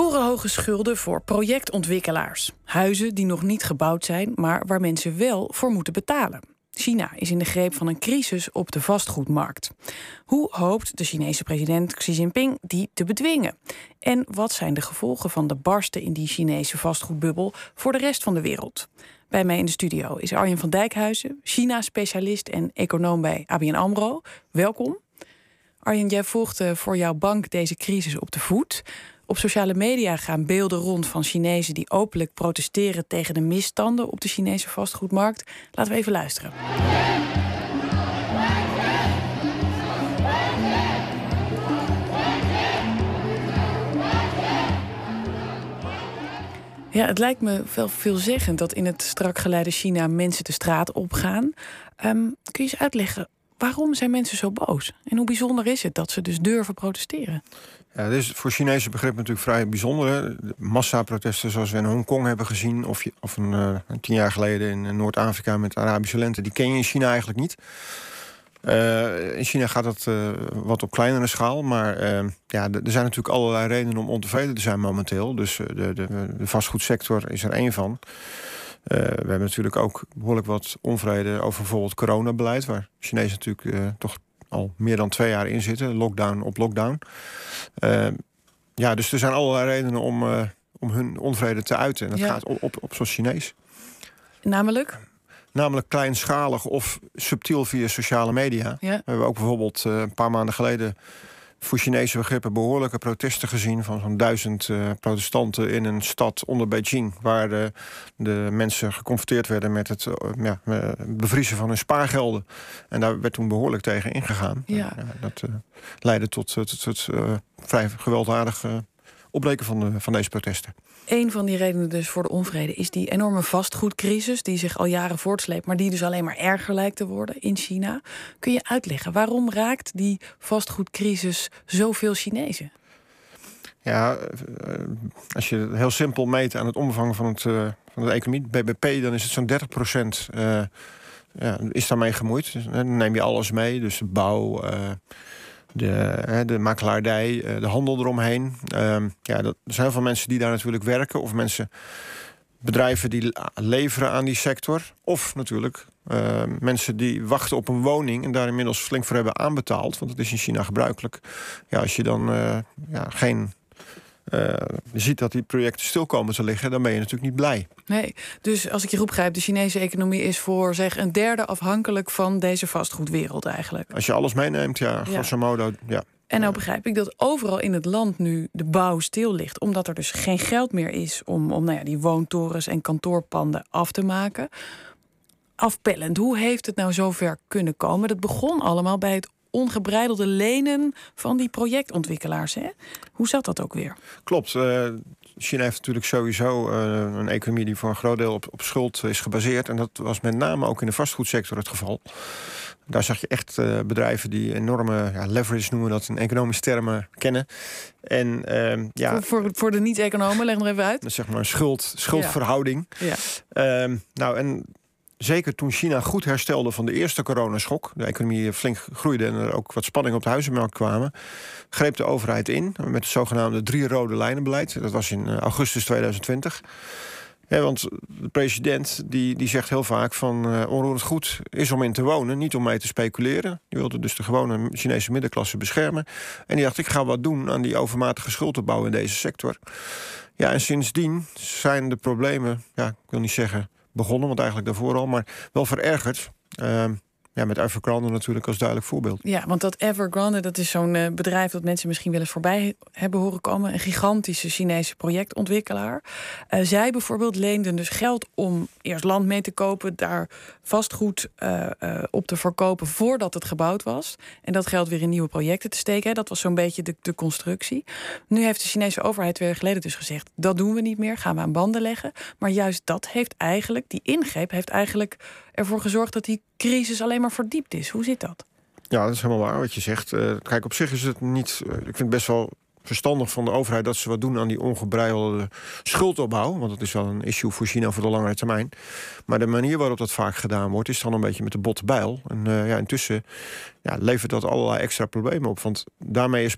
Torenhoge schulden voor projectontwikkelaars. Huizen die nog niet gebouwd zijn, maar waar mensen wel voor moeten betalen. China is in de greep van een crisis op de vastgoedmarkt. Hoe hoopt de Chinese president Xi Jinping die te bedwingen? En wat zijn de gevolgen van de barsten in die Chinese vastgoedbubbel voor de rest van de wereld? Bij mij in de studio is Arjen van Dijkhuizen, China-specialist en econoom bij ABN AMRO. Welkom. Arjen, jij volgt voor jouw bank deze crisis op de voet. Op sociale media gaan beelden rond van Chinezen die openlijk protesteren tegen de misstanden op de Chinese vastgoedmarkt. Laten we even luisteren. Ja, het lijkt me wel veelzeggend dat in het strak geleide China mensen de straat opgaan. Um, kun je eens uitleggen waarom zijn mensen zo boos? En hoe bijzonder is het dat ze dus durven protesteren? Ja, dit is voor Chinese begrip natuurlijk vrij bijzonder. Massaprotesten zoals we in Hongkong hebben gezien... of, of een, uh, tien jaar geleden in Noord-Afrika met Arabische lente... die ken je in China eigenlijk niet. Uh, in China gaat dat wat op kleinere schaal. Maar ja, er zijn natuurlijk allerlei redenen om ontevreden te zijn momenteel. Dus de, de, de vastgoedsector is er één van. We hebben natuurlijk ook behoorlijk wat onvrede over bijvoorbeeld coronabeleid... waar Chinezen natuurlijk toch al meer dan twee jaar in zitten. Lockdown op lockdown. Uh, ja, dus er zijn allerlei redenen om, uh, om hun onvrede te uiten. En dat gaat op, op, op zo'n Chinees. Namelijk? Namelijk kleinschalig of subtiel via sociale media. Ja. We hebben ook bijvoorbeeld een paar maanden geleden voor Chinese begrippen behoorlijke protesten gezien van zo'n duizend uh, protestanten in een stad onder Beijing, waar de, de mensen geconfronteerd werden met het uh, ja, bevriezen van hun spaargelden. En daar werd toen behoorlijk tegen ingegaan. Ja. Dat leidde tot, tot, tot vrij gewelddadig opbreken van, de, van deze protesten. Een van die redenen dus voor de onvrede is die enorme vastgoedcrisis die zich al jaren voortsleept, maar die dus alleen maar erger lijkt te worden in China. Kun je uitleggen waarom raakt die vastgoedcrisis zoveel Chinezen? Ja, eh, als je het heel simpel meet aan het omvang van, het, uh, van de economie, BBP, dan is het zo'n 30 procent uh, ja, is daarmee gemoeid. Dus, dan neem je alles mee, dus bouw, de, de makelaardij, eh, de handel eromheen. Ehm, ja, dat, er zijn veel mensen die daar natuurlijk werken. Of mensen, bedrijven die leveren aan die sector. Of natuurlijk uh, mensen die wachten op een woning en daar inmiddels flink voor hebben aanbetaald. Want het is in China gebruikelijk. Ja, als je dan uh, ja, geen uh, je ziet dat die projecten stil komen te liggen, dan ben je natuurlijk niet blij. Nee, dus als ik je goed begrijp, de Chinese economie is voor zeg een derde afhankelijk van deze vastgoedwereld eigenlijk. Als je alles meeneemt, ja, grosso modo, ja. En nou begrijp ik dat overal in het land nu de bouw stil ligt, omdat er dus geen geld meer is om, om nou ja, die woontorens en kantoorpanden af te maken. Afpellend, hoe heeft het nou zover kunnen komen? Dat begon allemaal bij het ongebreidelde lenen van die projectontwikkelaars. Hè? Hoe zat dat ook weer? Klopt. Uh, China heeft natuurlijk sowieso uh, een economie die voor een groot deel op, op schuld is gebaseerd. En dat was met name ook in de vastgoedsector het geval. Daar zag je echt uh, bedrijven die enorme ja, leverage noemen dat in economische termen kennen. En, uh, ja, voor, voor, voor, de niet-economen, leg nog even uit. Zeg maar een schuld, schuldverhouding. Ja. ja. Uh, nou, en zeker toen China goed herstelde van de eerste coronaschok, de economie flink groeide en er ook wat spanning op de huizenmarkt kwamen, greep de overheid in met het zogenaamde drie rode lijnenbeleid. Dat was in eh, augustus 2020. Ja, want de president die, die zegt heel vaak van uh, onroerend goed is om in te wonen, niet om mee te speculeren. Die wilde dus de gewone Chinese middenklasse beschermen. En die dacht, ik ga wat doen aan die overmatige schuldopbouw in deze sector. Ja, en sindsdien zijn de problemen, ja, ik wil niet zeggen begonnen, want eigenlijk daarvoor al, maar wel verergerd. Ja, met Evergrande natuurlijk als duidelijk voorbeeld. Ja, want dat Evergrande, dat is zo'n uh, bedrijf dat mensen misschien wel eens voorbij hebben horen komen. Een gigantische Chinese projectontwikkelaar. Uh, zij bijvoorbeeld leenden dus geld om eerst land mee te kopen, daar vastgoed uh, op te verkopen voordat het gebouwd was. En dat geld weer in nieuwe projecten te steken. Dat was zo'n beetje de, de constructie. Nu heeft de Chinese overheid twee jaar geleden dus gezegd: dat doen we niet meer, gaan we aan banden leggen. Maar juist dat heeft eigenlijk, die ingreep heeft eigenlijk ervoor gezorgd dat die crisis alleen maar verdiept is. Hoe zit dat? Ja, dat is helemaal waar wat je zegt. Uh, kijk, op zich is het niet. Uh, ik vind het best wel verstandig van de overheid dat ze wat doen aan die ongebreidelde schuldopbouw. Want dat is wel een issue voor China voor de langere termijn. Maar de manier waarop dat vaak gedaan wordt, is dan een beetje met de botte bijl. En uh, ja, intussen ja, levert dat allerlei extra problemen op. Want daarmee is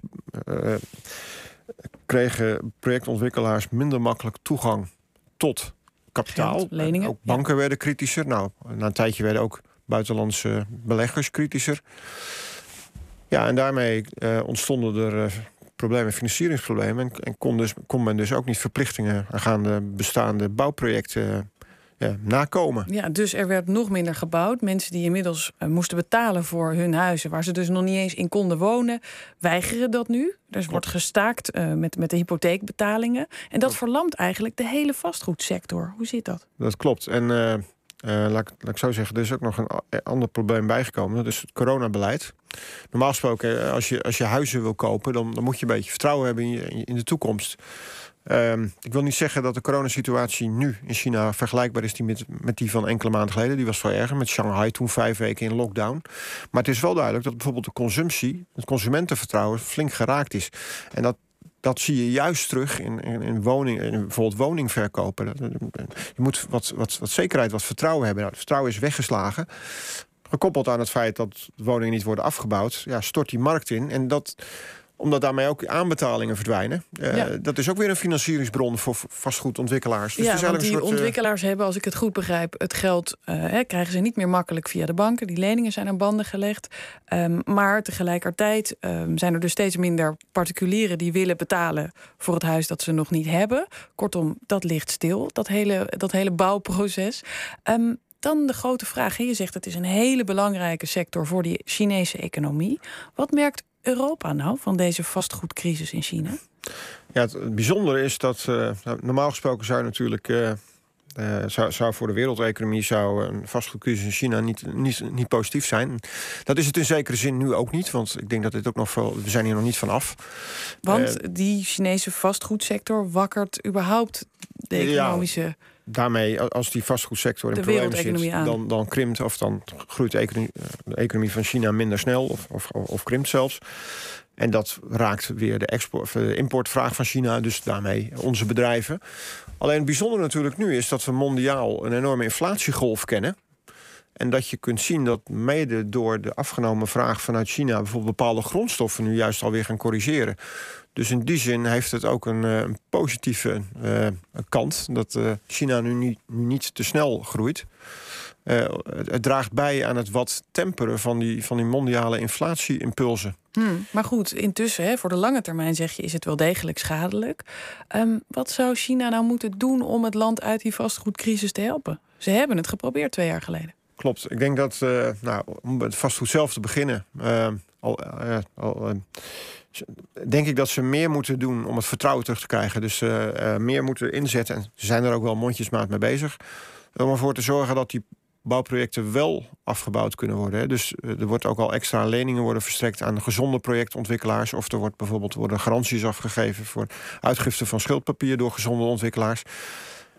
kregen projectontwikkelaars minder makkelijk toegang tot kapitaal. leningen. Ook banken werden kritischer. Nou, na een tijdje werden ook buitenlandse beleggers kritischer. Ja, en daarmee uh, ontstonden er uh, problemen, financieringsproblemen. En, en kon, dus, kon men dus ook niet verplichtingen aangaande bestaande bouwprojecten ja, nakomen. Ja, dus er werd nog minder gebouwd. Mensen die inmiddels uh, moesten betalen voor hun huizen, waar ze dus nog niet eens in konden wonen, weigeren dat nu. Dus wordt gestaakt uh, met, met de hypotheekbetalingen. En dat verlamt eigenlijk de hele vastgoedsector. Hoe zit dat? Dat klopt. En uh, laat, laat, ik zo zeggen, er is ook nog een ander probleem bijgekomen. Dat is het coronabeleid. Normaal gesproken, als je, als je huizen wil kopen, dan, dan moet je een beetje vertrouwen hebben in, in de toekomst. Uh, ik wil niet zeggen dat de coronasituatie nu in China vergelijkbaar is die met, met die van enkele maanden geleden. Die was veel erger, met Shanghai toen vijf weken in lockdown. Maar het is wel duidelijk dat bijvoorbeeld de consumptie, het consumentenvertrouwen, flink geraakt is. En dat, dat zie je juist terug in, in, in, woning, in bijvoorbeeld woningverkopen. Je moet wat, wat, wat zekerheid, wat vertrouwen hebben. Nou, vertrouwen is weggeslagen. Gekoppeld aan het feit dat woningen niet worden afgebouwd, ja, stort die markt in. En dat omdat daarmee ook aanbetalingen verdwijnen. Uh, Dat is ook weer een financieringsbron voor vastgoedontwikkelaars. Dus ja, want die soort, ontwikkelaars hebben, als ik het goed begrijp... het geld uh, krijgen ze niet meer makkelijk via de banken. Die leningen zijn aan banden gelegd. Um, maar tegelijkertijd um, zijn er dus steeds minder particulieren... die willen betalen voor het huis dat ze nog niet hebben. Kortom, dat ligt stil, dat hele, dat hele bouwproces. Um, dan de grote vraag. Je zegt het is een hele belangrijke sector voor die Chinese economie. Wat merkt Europa nou van deze vastgoedcrisis in China? Ja, het, bijzondere is dat uh, normaal gesproken zou natuurlijk. Uh, uh, zou, zou, voor de wereldeconomie zou een vastgoedcrisis in China niet, niet, niet positief zijn. Dat is het in zekere zin nu ook niet, want ik denk dat dit ook nog veel. We zijn hier nog niet van af. Want die Chinese vastgoedsector wakkert überhaupt de economische. Ja, daarmee, als die vastgoedsector in problemen zit, dan, dan krimpt of dan groeit de economie, de economie van China minder snel of, of, of krimpt zelfs. En dat raakt weer de, export, de importvraag van China, dus daarmee onze bedrijven. Alleen het bijzondere natuurlijk nu is dat we mondiaal een enorme inflatiegolf kennen. En dat je kunt zien dat mede door de afgenomen vraag vanuit China bijvoorbeeld bepaalde grondstoffen nu juist alweer gaan corrigeren. Dus in die zin heeft het ook een, eh, een positieve uh, kant dat uh, China nu niet, nu niet te snel groeit. het draagt bij aan het wat temperen van die, van die mondiale inflatieimpulsen. Hmm, maar goed, intussen, hè, voor de lange termijn zeg je, is het wel degelijk schadelijk. Um, wat zou China nou moeten doen om het land uit die vastgoedcrisis te helpen? Ze hebben het geprobeerd twee jaar geleden. Klopt. Ik denk dat, nou, om het vastgoed zelf te beginnen, al, al denk ik dat ze meer moeten doen om het vertrouwen terug te krijgen. Dus uh, meer moeten inzetten. En ze zijn er ook wel mondjesmaat mee bezig. Om ervoor te zorgen dat die bouwprojecten wel afgebouwd kunnen worden. Hè. Dus er wordt ook al extra leningen worden verstrekt aan gezonde projectontwikkelaars. Of er wordt bijvoorbeeld worden garanties afgegeven voor uitgifte van schuldpapier door gezonde ontwikkelaars.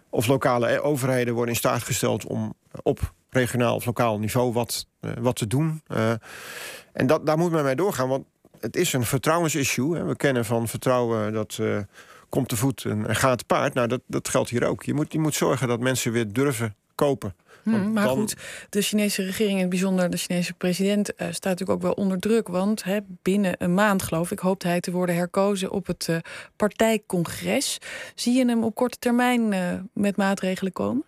Of lokale overheden worden in staat gesteld om op regionaal of lokaal niveau wat, wat te doen. en dat, daar moet men mee doorgaan. Want het is een vertrouwensissue. Hè. We kennen van vertrouwen dat uh, komt te voet en, gaat te paard. Nou, dat, dat geldt hier ook. Je moet, je moet zorgen dat mensen weer durven kopen. Hmm, maar goed, de Chinese regering, in het bijzonder de Chinese president, uh, staat natuurlijk ook wel onder druk. Want hè, binnen een maand, geloof ik, hoopt hij te worden herkozen op het uh, partijcongres. Zie je hem op korte termijn met maatregelen komen?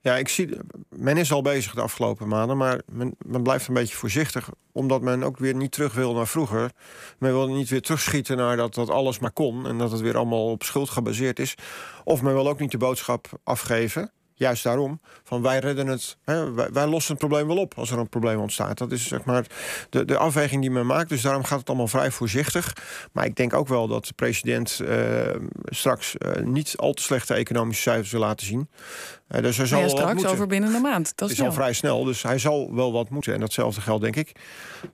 Ja, ik zie, men is al bezig de afgelopen maanden, maar men, men, blijft een beetje voorzichtig, omdat men ook weer niet terug wil naar vroeger. Men wil niet weer terugschieten naar dat, dat alles maar kon en dat het weer allemaal op schuld gebaseerd is. Of men wil ook niet de boodschap afgeven Juist daarom, van wij redden het, hè, wij, wij, lossen het probleem wel op als er een probleem ontstaat. Dat is zeg maar de, de afweging die men maakt. Dus daarom gaat het allemaal vrij voorzichtig. Maar ik denk ook wel dat de president uh, straks uh, niet al te slechte economische cijfers wil laten zien. Uh, dus hij zal ja, straks over binnen een maand. Dat is, is al vrij snel, dus hij zal wel wat moeten. En datzelfde geldt, denk ik,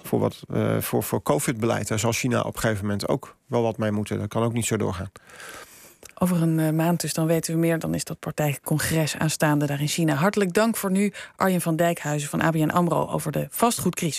voor, wat, voor, voor COVID-beleid. Daar zal China op een gegeven moment ook wel wat mee moeten. Dat kan ook niet zo doorgaan. Over een uh, maand dus, dan weten we meer. Dan is dat partijcongres aanstaande daar in China. Hartelijk dank voor nu, Arjen van Dijkhuizen van ABN AMRO... over de vastgoedcrisis.